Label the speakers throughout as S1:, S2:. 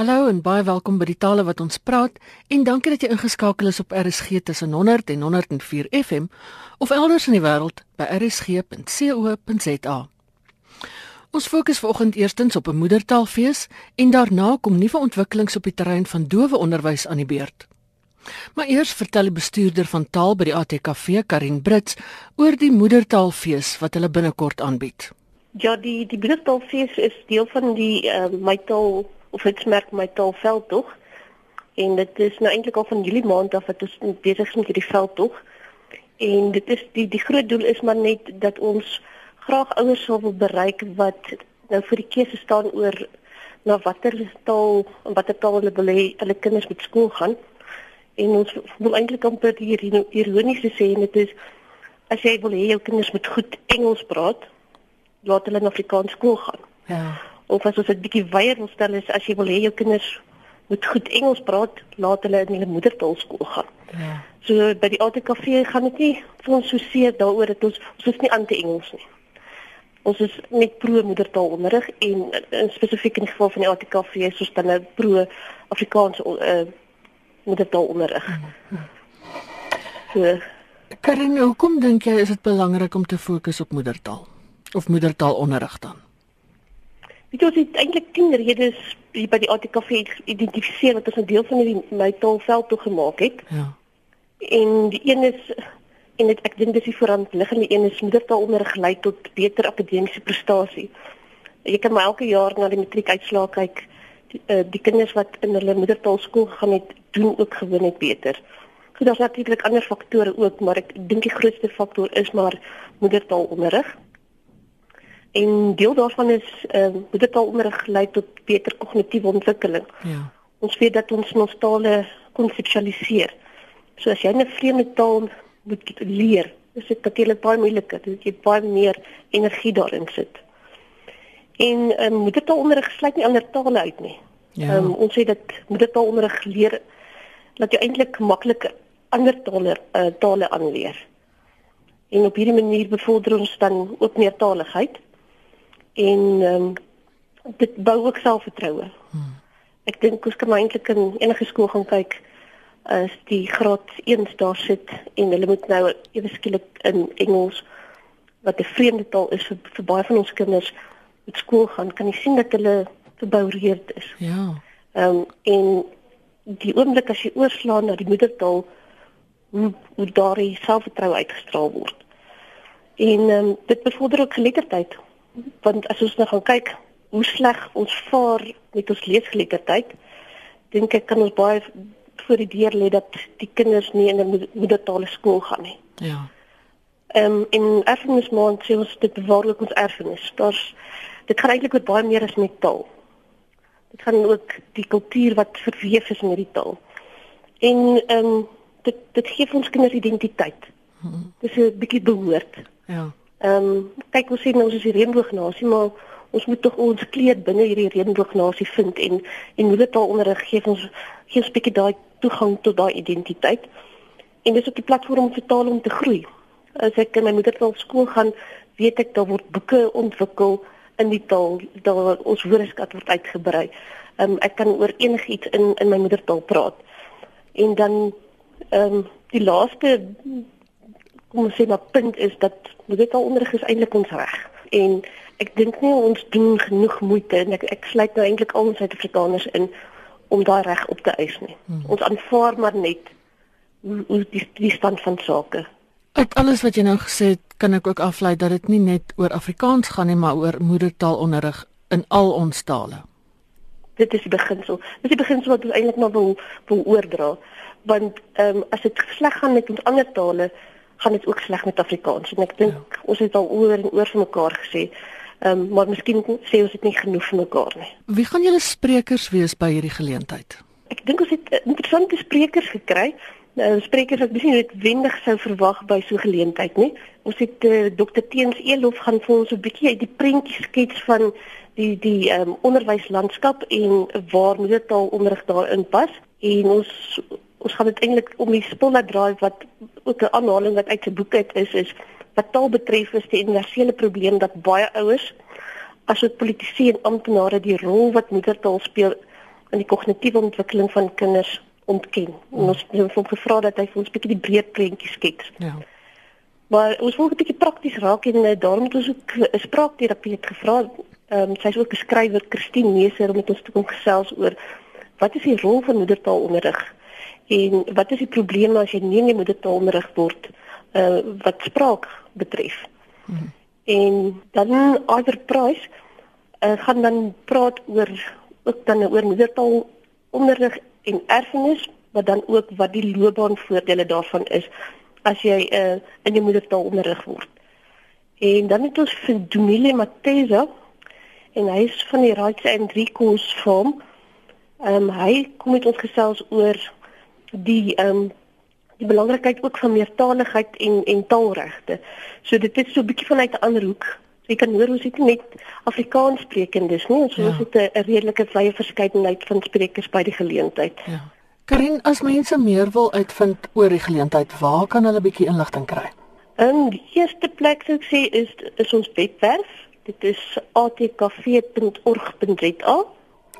S1: Hallo en baie welkom by die tale wat ons praat en dankie dat jy ingeskakel is op RSG tussen 100 en 104 FM of elders in die wêreld by rsg.co.za. Ons fokus vanoggend eerstens op 'n moedertaalfees en daarna kom nuwe ontwikkelings op die terrein van dowe onderwys aan die beurt. Maar eers vertel die bestuurder van taal by die ATKV, Karin Brits, oor die moedertaalfees wat hulle binnekort aanbied.
S2: Ja, die die moedertaalfees is deel van die uh, my taal of dit merk my taalveld tog. En dit is nou eintlik al van Julie maand af wat ons besig is met hierdie veld tog. En dit is die die groot doel is maar net dat ons graag ouers wil bereik wat nou vir die keuse staan oor na watter taal en watter taal hulle wil hê hulle kinders moet skool gaan. En ons wil eintlik amper hier ironies sê en dit is as jy wil hê jou kinders moet goed Engels praat, laat hulle in Afrikaans skool gaan. Ja of as ons dit bietjie weier wil stel is as jy wil hê jou kinders moet goed Engels praat, laat hulle in hulle moedertaal skool gaan. Ja. So by die ATKV gaan dit nie vir ons so seer daaroor dat ons ons is nie anti-Engels nie. Ons is net pro moedertaal onderrig en in spesifiek in die geval van die ATKV is ons dan 'n pro Afrikaans uh, moedertaal onderrig. Mhm.
S1: So Karin, hoekom dink jy is dit belangrik om te fokus op moedertaal of moedertaal onderrig?
S2: Dit is eintlik 10 redes by die ATKV identifiseer wat ons 'n deel van die my taalveld toe gemaak het. Ja. En die een is en dit ek dink dis die verantwoordelikende een is moedertaalonderrig lei tot beter akademiese prestasie. Jy kan maar elke jaar na die matriekuitslae kyk. Die, uh, die kinders wat in hulle moedertaal skool gegaan het, doen ook gewoon net beter. So daar's natuurlik ander faktore ook, maar ek dink die grootste faktor is maar moedertaalonderrig. En deel daarvan is ehm uh, dit al onderrig lei tot beter kognitiewe ontwikkeling. Ja. Ons weet dat ons ons tale konseptualiseer. So as jy 'n vreemde taal moet leer, is dit natuurlik baie moeiliker. Dit jy baie meer energie daarin sit. En ehm um, moedertaalonderrig sluit nie ander tale uit nie. Ja. Ehm um, ons sê dat moedertaalonderrig leer dat jy eintlik makliker ander tale uh, tale aanleer. En op hierdie manier bevorder ons dan ook meertaligheid en ehm um, dit bou ook selfvertroue. Hmm. Ek dink ons kan eintlik in enige skool gaan kyk as die graad 1 daar sit en hulle moet nou ewe skielik in Engels wat 'n vreemde taal is vir, vir baie van ons kinders op skool gaan kan jy sien dat hulle verboureerd is. Ja. Ehm um, en die oomblik as jy oorslaan na die moedertaal hoe, hoe daardie selfvertroue uitgestraal word. En ehm um, dit bevorder ook geletterdheid want as ons nou gaan kyk hoe sleg ons vaar met ons leesgeletterdheid, dink ek kan ons baie voor die deur lê dat die kinders nie in 'n moedertaal skool gaan nie. Ja. Ehm um, in erfenismaand sê ons dit bewaar ook ons erfenis. Daar's dit gaan eintlik oor baie meer as net taal. Dit gaan ook die kultuur wat verweef is met die taal. En ehm um, dit dit gee ons kinders identiteit. Hmm. Dis 'n bietjie behoort. Ja. Ehm um, kyk ons sien ons is die reënboognasie maar ons moet tog ons kleed binne hierdie reënboognasie vind en en hoe dit daar onderrig gee ons gee 'n bietjie daai toegang tot daai identiteit. En dis ook die platform vir taal om te groei. As ek my moedertaal skool gaan, weet ek daar word boeke ontwikkel in die taal, daar ons woordeskat word uitgebrei. Ehm um, ek kan oor enigiets in in my moedertaal praat. En dan ehm um, die laaste kom ons sê maar punt is dat dit al onderrig is eintlik ons reg. En ek dink nie ons doen genoeg moeite en ek ek sluit nou eintlik al ons Suid-Afrikaners in om daai reg op te eis nie. Hmm. Ons aanvaar maar net hoe die, die stand van sake.
S1: Uit alles wat jy nou gesê het, kan ek ook aflei dat dit nie net oor Afrikaans gaan nie, maar oor moedertaalonderrig in al ons tale.
S2: Dit is die beginsel. Dit is die beginsel wat ons eintlik maar wil wil oordra. Want ehm um, as dit sleg gaan met ons ander tale, gaan dit ook sleg met Afrikaans en ek dink ja. ons het al oor en oor vir mekaar gesê. Ehm um, maar miskien sê ons dit nie genoeg vir mekaar nie.
S1: Wie gaan julle sprekers wees by hierdie geleentheid?
S2: Ek dink ons het interessante sprekers gekry. Nou sprekers wat miskien net wendig sou verwag by so 'n geleentheid, nie? Ons het uh, eh, Dr Teens Elof gaan vir ons 'n bietjie uit die prentjie skets van die die ehm um, onderwyslandskap en waar moedertaal onderrig daarin pas. En ons ons gaan dit eintlik om die spolle draai wat ook 'n aanhaling wat uit sy boek uit is is wat taal betref is die universele probleem dat baie ouers asook politici en amptenare die rol wat moedertaal speel aan die kognitiewe ontwikkeling van kinders ontken. En ons het hom gevra dat hy vir ons 'n bietjie die breë prentjie skets. Ja. Maar ons wil 'n bietjie prakties raak en uh, daarom het ons ook 'n spraakterapie gevra. Ehm um, sy is ook 'n skrywer, Christine Meser, om met ons te kom gesels oor wat is die rol van moedertaalonderrig en wat is die probleme as jy nie in moedertaalonderrig word uh wat spraak betref. Hmm. En dan Iver Price uh, gaan dan praat oor ook dan oor moedertaalonderrig en erfenis, maar dan ook wat die loopbaanvoordele daarvan is as jy uh, in jou moedertaal onderrig word. En dan het ons vir Dumile Mateza en hy is van die Rights and Recourse Farm. Ehm um, hy kom met ons gesels oor die ehm um, die belangrikheid ook van meertaligheid en en taalregte. So dit is so 'n bietjie vanuit 'n ander hoek. Jy kan hoor ons het nie net Afrikaans sprekendes nie, ons ja. het 'n redelike wye verskeidenheid van sprekers by die geleentheid. Ja.
S1: Karin, as mense meer wil uitvind oor die geleentheid, waar kan hulle 'n bietjie inligting kry?
S2: In die eerste plek sou ek sê is is ons webwerf. Dit is atkv.org.za.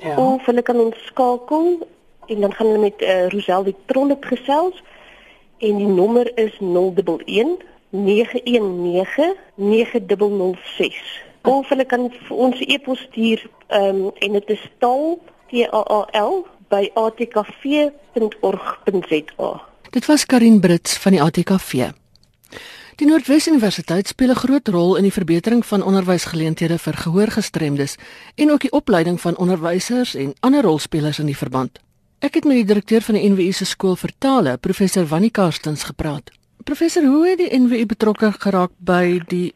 S2: Ja. Of hulle kan ons skakel en dan gaan hulle met uh, Rosel die Trollop gesels en die nommer is 011 919 9006. Of hulle kan vir ons e-pos stuur um, en dit is taal T A A L by atkv.org.za.
S1: Dit was Karin Brits van die ATKV. Die Noordwes Universiteit speel 'n groot rol in die verbetering van onderwysgeleenthede vir gehoorgestremdes en ook die opleiding van onderwysers en ander rolspelers in die verband. Ek het met die direkteur van die NWU se skool vir tale, professor Wannie Karstens, gepraat. Professor, hoe het die NWU betrokke geraak by die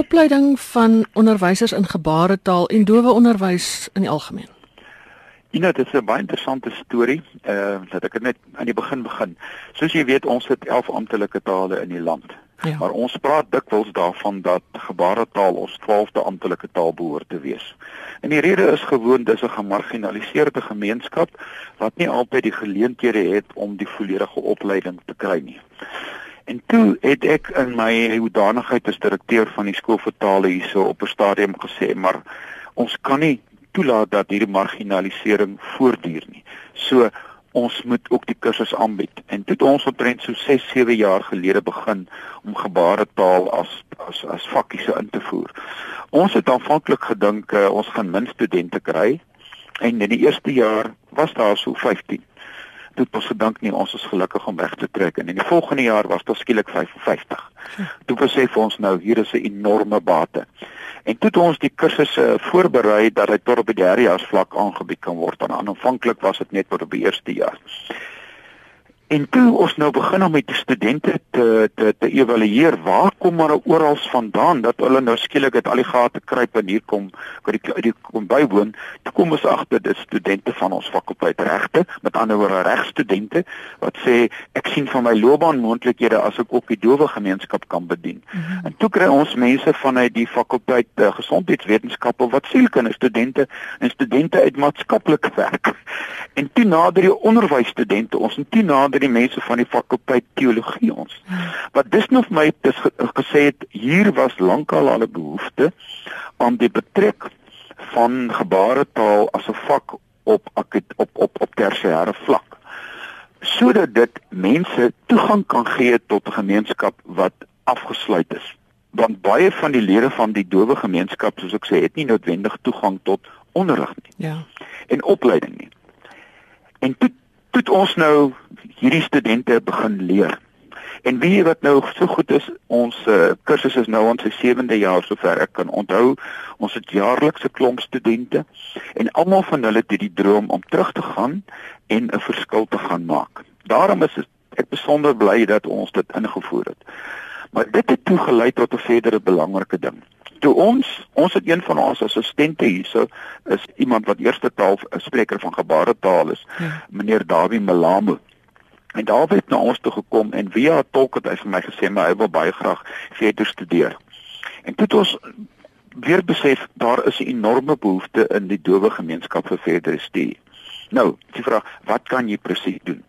S1: opleiding van onderwysers in gebaretaal en dowe onderwys in die algemeen?
S3: Ina, dit is 'n baie interessante storie. Uh dat ek net aan die begin begin. Soos jy weet, ons het 11 amptelike tale in die land. Ja. Maar ons praat dikwels daarvan dat gebaretaal ons 12de amptelike taal behoort te wees. En die rede is gewoon dis 'n gemarginaliseerde gemeenskap wat nie altyd die geleenthede het om die volledige opleiding te kry nie. En toe het ek in my hoedanigheid as direkteur van die skool vir tale hierso op 'n stadium gesê, maar ons kan nie toelaat dat hierdie marginalisering voortduur nie. So ons moet ook die kursus aanbied. En het ons omtrent so 6, 7 jaar gelede begin om gebaretaal as as as vakkies in te voer. Ons het aanvanklik gedink uh, ons gaan min studente kry en in die eerste jaar was daar so 15 toe ons gedink nie ons is gelukkig om weg te trek en in die volgende jaar was dit skielik 55. Toe besef ons nou hier is 'n enorme bate. En toe het ons die kursusse voorberei dat dit tot op die derde jaar vlak aangebied kan word. Aanvanklik was dit net tot op die eerste jaar. En toe ons nou begin om met die studente te te te evalueer, waar kom hulle oral vandaan dat hulle nou skielik uit al die gate kruip en hier kom by die, die kom bywoon, toe kom ons agter dit studente van ons fakulteit regte, met ander woorde regstudente wat sê ek sien van my loopbaan moontlikhede as ek ook die dowe gemeenskap kan bedien. Mm -hmm. En toe kry ons mense vanuit die fakulteit uh, gesondheidswetenskappe wat sielkundige studente en studente uit maatskaplike werk. En toe nader die onderwysstudente, ons en toe nader by die mense van die fakulteit teologie ons. Wat dis nou vir my dis gesê het hier was lankal al 'n behoefte aan die betrek van gebaretaal as 'n vak op op op op tersiêre vlak sodat dit mense toegang kan gee tot 'n gemeenskap wat afgesluit is. Want baie van die lede van die dowe gemeenskap soos ek sê het nie noodwendig toegang tot onderrig nie ja. en opleiding nie. En toe toe ons nou hierdie studente begin leer. En wie wat nou so goed is, ons uh, kursus is nou ons se 7de jaar sover ek kan onthou. Ons het jaarlikse klomp studente en almal van hulle het die droom om terug te gaan en 'n verskil te gaan maak. Daarom is ek besonder bly dat ons dit ingevoer het. Maar dit het toegelei tot 'n verdere belangrike ding. Toe ons, ons het een van ons assistente hierso is iemand wat eerste taal 'n spreker van gebaretaal is, ja. meneer Dawie Malamo. En daar het na ons toe gekom en via 'n tolk het hy vir my gesê maar hy wil baie graag verder studeer. En toe het ons weer besef daar is 'n enorme behoefte in die dowe gemeenskap vir verdere studie. Nou, die vraag, wat kan jy presies doen?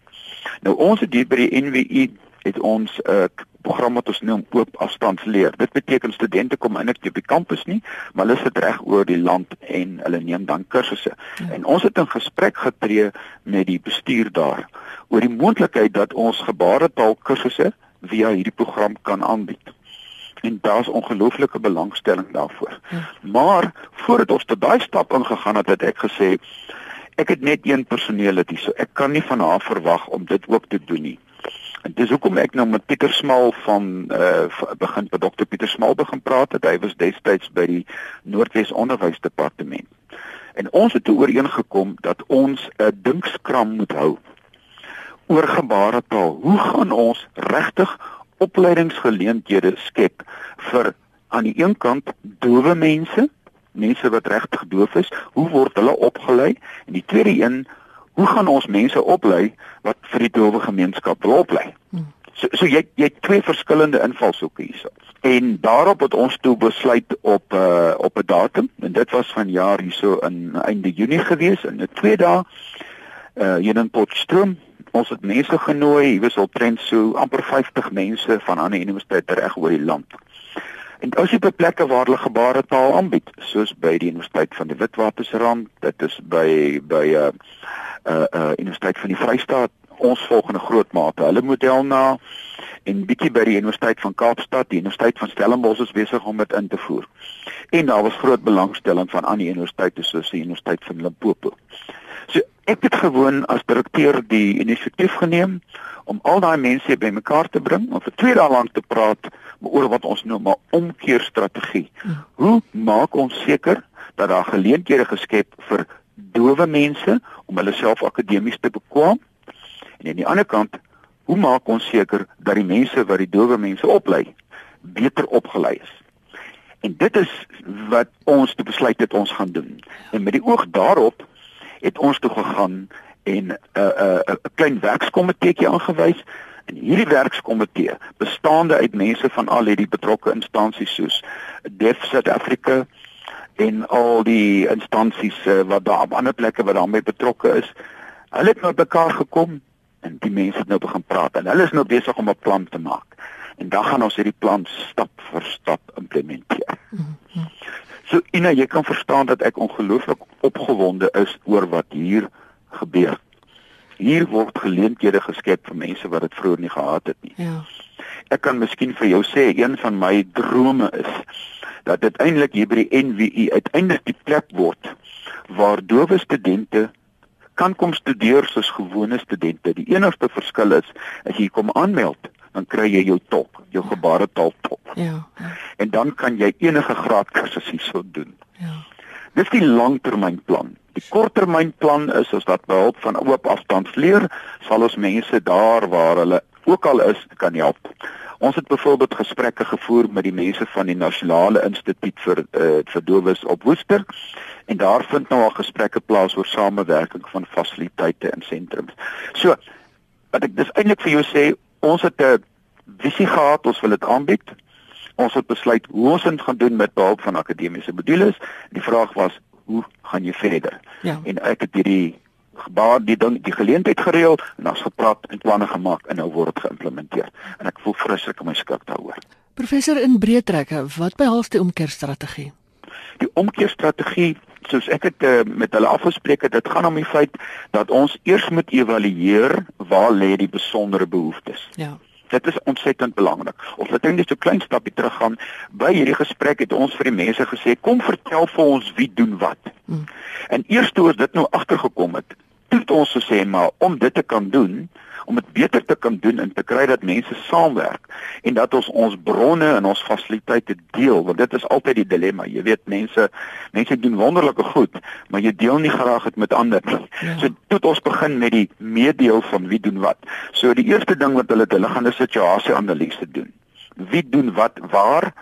S3: Nou ons het hier by die NWU het ons 'n uh, program wat ons noem oop afstandsleer. Dit beteken studente kom eintlik op die kampus nie, maar hulle sit reg oor die land en hulle neem dan kursusse. Ja. En ons het in gesprek getree met die bestuur daar oor die moontlikheid dat ons gebaretaal kursusse via hierdie program kan aanbied en daar's ongelooflike belangstelling daarvoor. Ja. Maar voordat ons tot daai stap ingegaan het, het ek gesê ek het net een personeel dit so ek kan nie van haar verwag om dit ook te doen nie. Dis hoekom ek nou met Pieter Smal van uh begin by Dr Pieter Smal begin praat het. Hy was destyds by die Noordwes Onderwysdepartement. En ons het toe ooreengekom dat ons 'n dinkskram moet hou oor gebaretaal. Hoe gaan ons regtig opleidingsgeleenthede skep vir aan die een kant dowe mense, mense wat regtig doof is, hoe word hulle opgelei? En die tweede een, hoe gaan ons mense oplei wat vir die dowe gemeenskap wil oplei? So so jy jy twee verskillende invalshoeke hierso. En daarop het ons toe besluit op uh op 'n datum en dit was van jaar hierso in einde Junie gewees in 'n twee dae uh hier in Potchefstroom ons het mense genooi, hier was al trend so amper 50 mense van ander universiteite reg oor die land. En as jy by plekke waar hulle gebaretaal aanbied, soos by die Universiteit van die Witwatersrand, dit is by by 'n uh, uh uh Universiteit van die Vrystaat, ons volgende groot mate, hulle model na en bietjie by die Universiteit van Kaapstad, die Universiteit van Stellenbosch is besig om dit in te voer. En daar was groot belangstelling van ander universiteite soos die Universiteit van Limpopo. So ek het gewoon as direkteur die inisiatief geneem om al daai mense bymekaar te bring om vir twee dae lank te praat oor wat ons noem 'n omkeerstrategie. Hoe maak ons seker dat daar geleenthede geskep vir dowe mense om hulle self akademies te bekwam? En aan die ander kant, hoe maak ons seker dat die mense wat die dowe mense oplei beter opgelei is? En dit is wat ons te besluit het ons gaan doen. En met die oog daarop het ons toe gegaan en 'n uh, 'n uh, 'n uh, klein werkskomiteetjie aangewys. En hierdie werkskomitee, bestaande uit mense van al hierdie betrokke instansies soos Deaf South Africa en al die instansies uh, wat daar op ander plekke wat daarmee betrokke is, hulle het nou bymekaar gekom en die mense het nou begin praat en hulle is nou besig om 'n plan te maak. En dan gaan ons hierdie plan stap vir stap implementeer. Mm -hmm. So Ina, jy kan verstaan dat ek ongelooflik opgewonde is oor wat hier gebeur. Hier word geleenthede geskep vir mense wat dit vroeër nie gehad het nie. Ja. Ek kan miskien vir jou sê een van my drome is dat dit eintlik hier by die NWU uiteindelik die plek word waar dowe studente kan kom studeer soos gewone studente. Die enigste verskil is as jy kom aanmeld dan kry jy jou top, jou gebaretaal top. Ja, ja. En dan kan jy enige graad kursus hierso doen. Dis die langtermynplan. Die korttermynplan is as dat behulp van oop afstandsleer sal ons mense daar waar hulle ook al is kan help. Ons het byvoorbeeld gesprekke gevoer met die mense van die Nasionale Instituut vir uh, vir Dowes op Woester en daar vind nou al gesprekke plaas oor samewerking van fasiliteite in sentrums. So wat ek dis eintlik vir jou sê, ons het 'n visie gehad, ons wil dit aanbied. Ons het besluit hoe ons dit gaan doen met behulp van akademiese modules. Die vraag was, hoe gaan jy verder? Ja. En ek het hierdie gebaar die ding die geleentheid gereël en ons gepraat en planne gemaak en nou word dit geïmplementeer. En ek voel vreeslik om my skik daaroor.
S1: Professor in breë trekke, wat behels die omkeerstrategie?
S3: Die omkeerstrategie soos ek het uh, met hulle afgespreek het, dit gaan om die feit dat ons eers moet evalueer waar lê die besondere behoeftes. Ja. Dit is ontsettend belangrik. Ons het net so 'n klein stapie teruggaan. By hierdie gesprek het ons vir die mense gesê, "Kom vertel vir ons wie doen wat." Hmm. En eers toe ons dit nou agtergekom het, het ons gesê, "Maar om dit te kan doen, om dit beter te kan doen en te kry dat mense saamwerk en dat ons ons bronne en ons fasiliteite deel want dit is altyd die dilemma. Jy weet mense mense doen wonderlike goed maar jy deel nie graag dit met ander nie. Ja. so tot ons begin met die meedeel van wie doen wat. So die eerste ding wat hulle hulle gaan 'n situasieanalise doen. Wie doen wat waar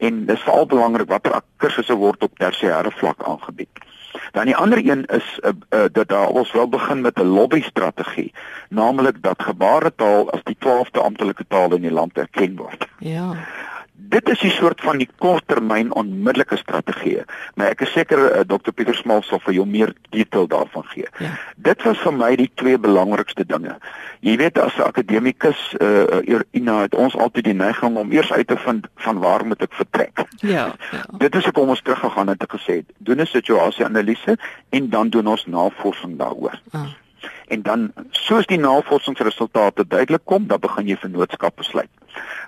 S3: en dit is veral belangrik watter kursusse word op tersiêre vlak aangebied Dan die ander een is uh, uh, dat daar ons wel begin met 'n lobbystrategie, naamlik dat gebaretaal as die 12de amptelike taal in die land erken word. Ja. Dit is die soort van die korttermyn onmiddellike strategie. Maar ek is seker uh, Dr Pieter Smal sal vir jou meer detail daarvan gee. Ja. Dit was vir my die twee belangrikste dinge. Jy weet as 'n akademikus uh Ina het ons altyd die neiging om eers uit te vind van waar moet ek vertrek.
S1: Ja. ja.
S3: Dit is ek om ons teruggegaan het en gesê doen 'n situasieanalise en dan doen ons navorsing daaroor. Ah. En dan soos die navorsingsresultate duidelik kom, dan begin jy vennootskap besluit.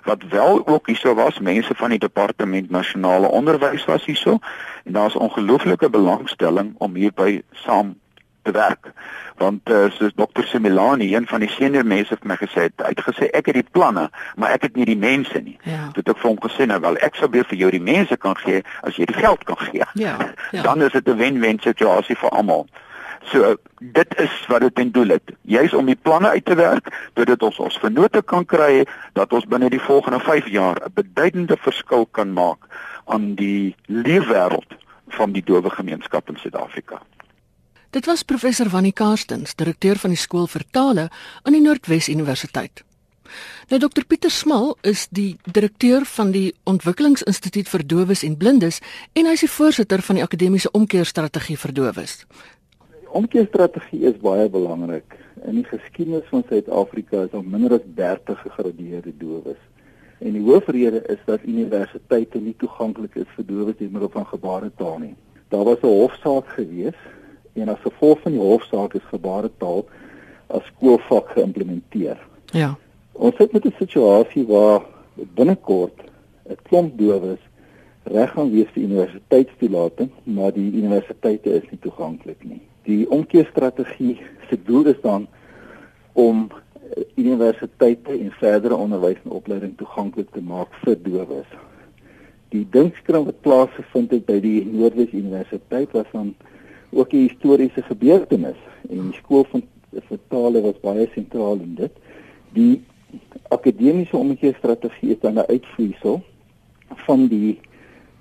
S3: Wat wel ook hierso was, mense van die departement nasionale onderwys was hierso en daar's ongelooflike belangstelling om hierby saam te werk. Want uh, soos dokter Similani, een van die senior mense het my gesê, hy het gesê ek het die planne, maar ek het nie die mense nie. Ja. Dit ek vir hom gesê nou wel, ek sou beter vir jou die mense kan gee as jy die geld kan gee. Ja. ja. Dan is dit 'n wen-wen situasie vir almal. So dit is wat dit ten doel het. Juis om die planne uit te werk sodat ons ons vennote kan kry dat ons binne die volgende 5 jaar 'n beduidende verskil kan maak aan die leefwêreld van die dowe gemeenskap in Suid-Afrika.
S1: Dit was professor Wannie Karstens, direkteur van die skool vir tale aan die Noordwes Universiteit. Nou Dr Pieter Smal is die direkteur van die Ontwikkelingsinstituut vir Dowes en Blindes en hy is die voorsitter van die akademiese omkeerstrategie vir dowes
S4: omkeerstrategie is baie belangrik. In die geskiedenis van Suid-Afrika is al minder as 30 gegradeerde dowes. En die hoofrede is dat universiteite nie toeganklik is vir dowes deur middel van gebaretaal nie. Daar was 'n hofsaak gewees en as gevolg van die hofsaak is gebaretaal as skoolvak geïmplementeer.
S1: Ja.
S4: Ons sit met 'n situasie waar binnekort 'n klomp dowes reg gaan wees vir universiteitstoelating, maar die universiteite is nie toeganklik nie die omkeerstrategie se doel is dan om eh, universiteite en verdere onderwys en opleiding toeganklik te maak vir dowes. Die dinkskring wat plaasgevind het by die Noordwes Universiteit was dan ook 'n historiese gebeurtenis en die skool van vertale was baie sentraal in dit. Die akademiese omkeerstrategie is dan 'n uitvloeisel van die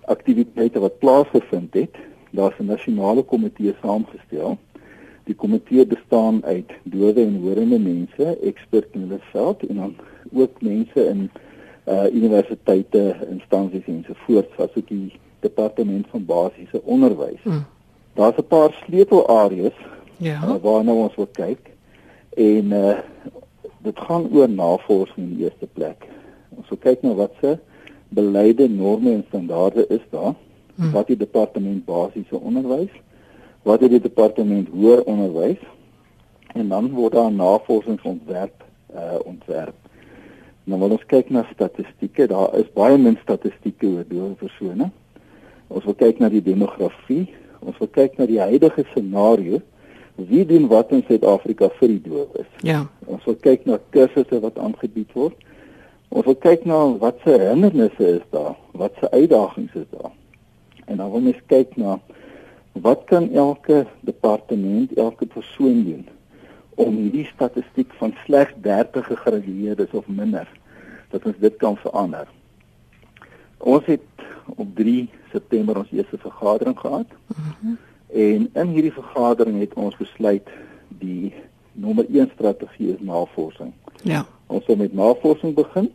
S4: aktiwiteite wat plaasgevind het daar's 'n nasionale komitee saamgestel. Die komitee bestaan uit dowe en horende mense, eksperte in hulle veld en dan ook mense in uh universiteite, instansies en so voort, soos ook die departement van basiese onderwys. Hmm. Daar's 'n paar sleutelareas ja. Uh, waarna ons wil kyk en uh dit gaan oor navorsing in die eerste plek. Ons wil kyk na wat se beleide, norme en standaarde is daar hmm. wat die departement basiese onderwys, wat die departement hoër onderwys en dan word daar navorsingsontwerp uh ontwerp. Nou wil ons kyk na statistieke. Daar is baie min statistieke oor dowe persone. Ons wil kyk na die demografie. Ons wil kyk na die huidige scenario. Wie doen wat in Suid-Afrika vir die dowes?
S1: Ja.
S4: Ons wil kyk na kursusse wat aangebied word. Ons wil kyk na wat se hindernisse is daar, wat se uitdagings is daar. En dan wil mens kyk na wat kan elke departement, elke persoon doen om hierdie statistiek van slegs 30 gegradueerdes of minder dat ons dit kan verander. Ons het op 3 September ons eerste vergadering gehad. Mm -hmm. En in hierdie vergadering het ons besluit die nommer 1 strategie is navorsing.
S1: Ja.
S4: Ons wil met navorsing begin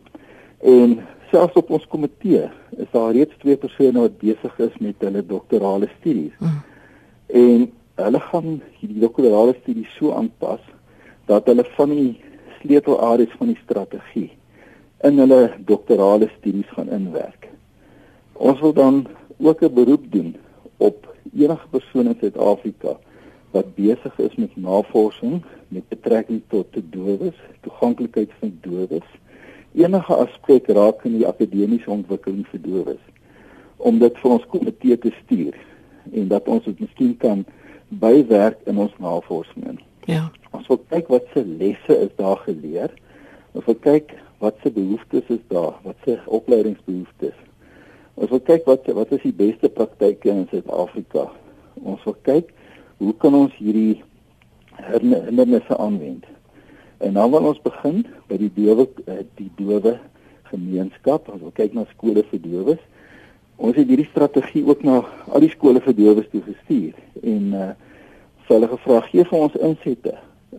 S4: en selfs op ons komitee is daar reeds twee persone wat besig is met hulle doktorale studies. Mm. En hulle gaan hierdie doktorale studies so aanpas dat hulle van die sleutelareas van die strategie in hulle doktorale studies gaan inwerk. Ons wil dan ook 'n beroep doen op enige persoon in Suid-Afrika wat besig is met navorsing met betrekking tot te dowes, toeganklikheid van dowes enige aspek raak in die akademiese ontwikkeling vir dowes om dit vir ons komitee te stuur en dat ons dit miskien kan bywerk in ons navorsing.
S1: Ja.
S4: Ons wil kyk wat se lesse is daar geleer. Ons wil kyk wat se behoeftes is daar, wat se opleidingsbehoeftes. Ons wil kyk wat wat is die beste praktyke in Suid-Afrika. Ons wil kyk hoe kan ons hierdie hindernisse aanwend. En dan wil ons begin by die dowe eh, die dowe gemeenskap. Ons wil kyk na skole vir dowes. Ons het hierdie strategie ook na al die skole vir dowes toe gestuur en uh hulle gevra gee vir ons insette.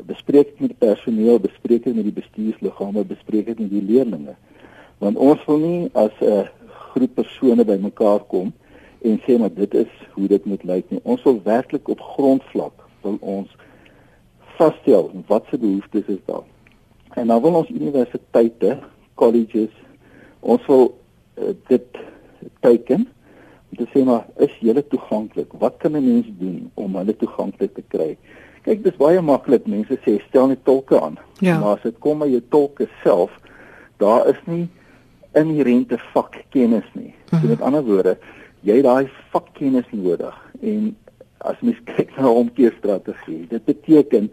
S4: Bespreek dit met die personeel, bespreek dit met die bestuursliggame, bespreek dit met die leerders. Want ons wil nie as 'n groep persone bymekaar kom en sê maar dit is hoe dit moet lyk nie. Ons wil werklik op grondvlak wil ons vasstel wat se behoeftes is daar. En dan wil ons universiteite, colleges, ons wil uh, dit teken om te sê maar is julle toeganklik? Wat kan 'n mens doen om hulle toeganklik te kry? Kyk, dis baie maklik. Mense sê stel net tolke aan. Ja. Maar as dit kom by jou tolke self, daar is nie inherente vakkennis nie. So mhm. met ander woorde, jy daai vakkennis nodig en as mens kyk na omkeerstrategie, dit beteken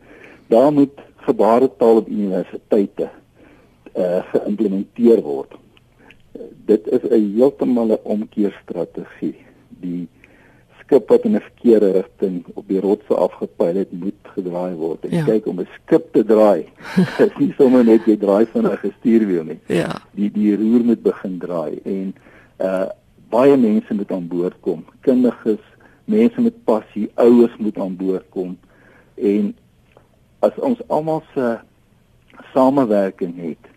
S4: daar moet gebaretaal op universiteite uh geïmplementeer word. Dit is 'n heeltemal 'n omkeerstrategie. Die skip wat in 'n verkeerde rigting op die rotse afgepyl het, moet gedraai word. En ja. kyk om 'n skip te draai, is nie sommer net jy draai van 'n gestuurwiel nie. Ja. Die die roer moet begin draai en uh baie mense moet aan boord kom. Kundiges, mense met passie, ouers moet aan boord kom en as ons almal se samewerking het,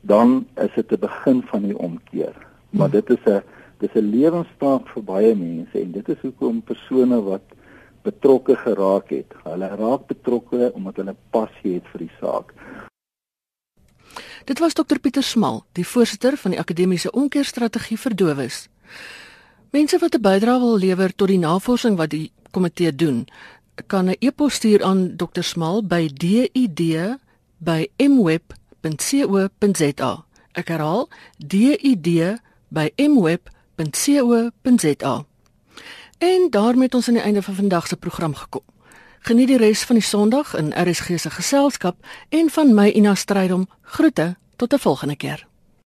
S4: dan is dit 'n begin van die omkeer. Maar dit is 'n dis 'n lewenstaak vir baie mense en dit is hoekom persone wat betrokke geraak het, hulle raak betrokke omdat hulle passie het vir die saak.
S1: Dit was Dr Pieter Smal, die voorsitter van die akademiese omkeerstrategie vir dowes. Mense wat 'n bydrae wil lewer tot die navorsing wat die komitee doen, kan 'n e-pos stuur aan Dr Smal by did@mweb.co.za. Ek herhaal, did@mweb.co.za. En daarmee het ons aan die einde van vandag se program gekom. Geniet die res van die Sondag in RSG se geselskap en van my Ina Strydom groete tot 'n volgende keer.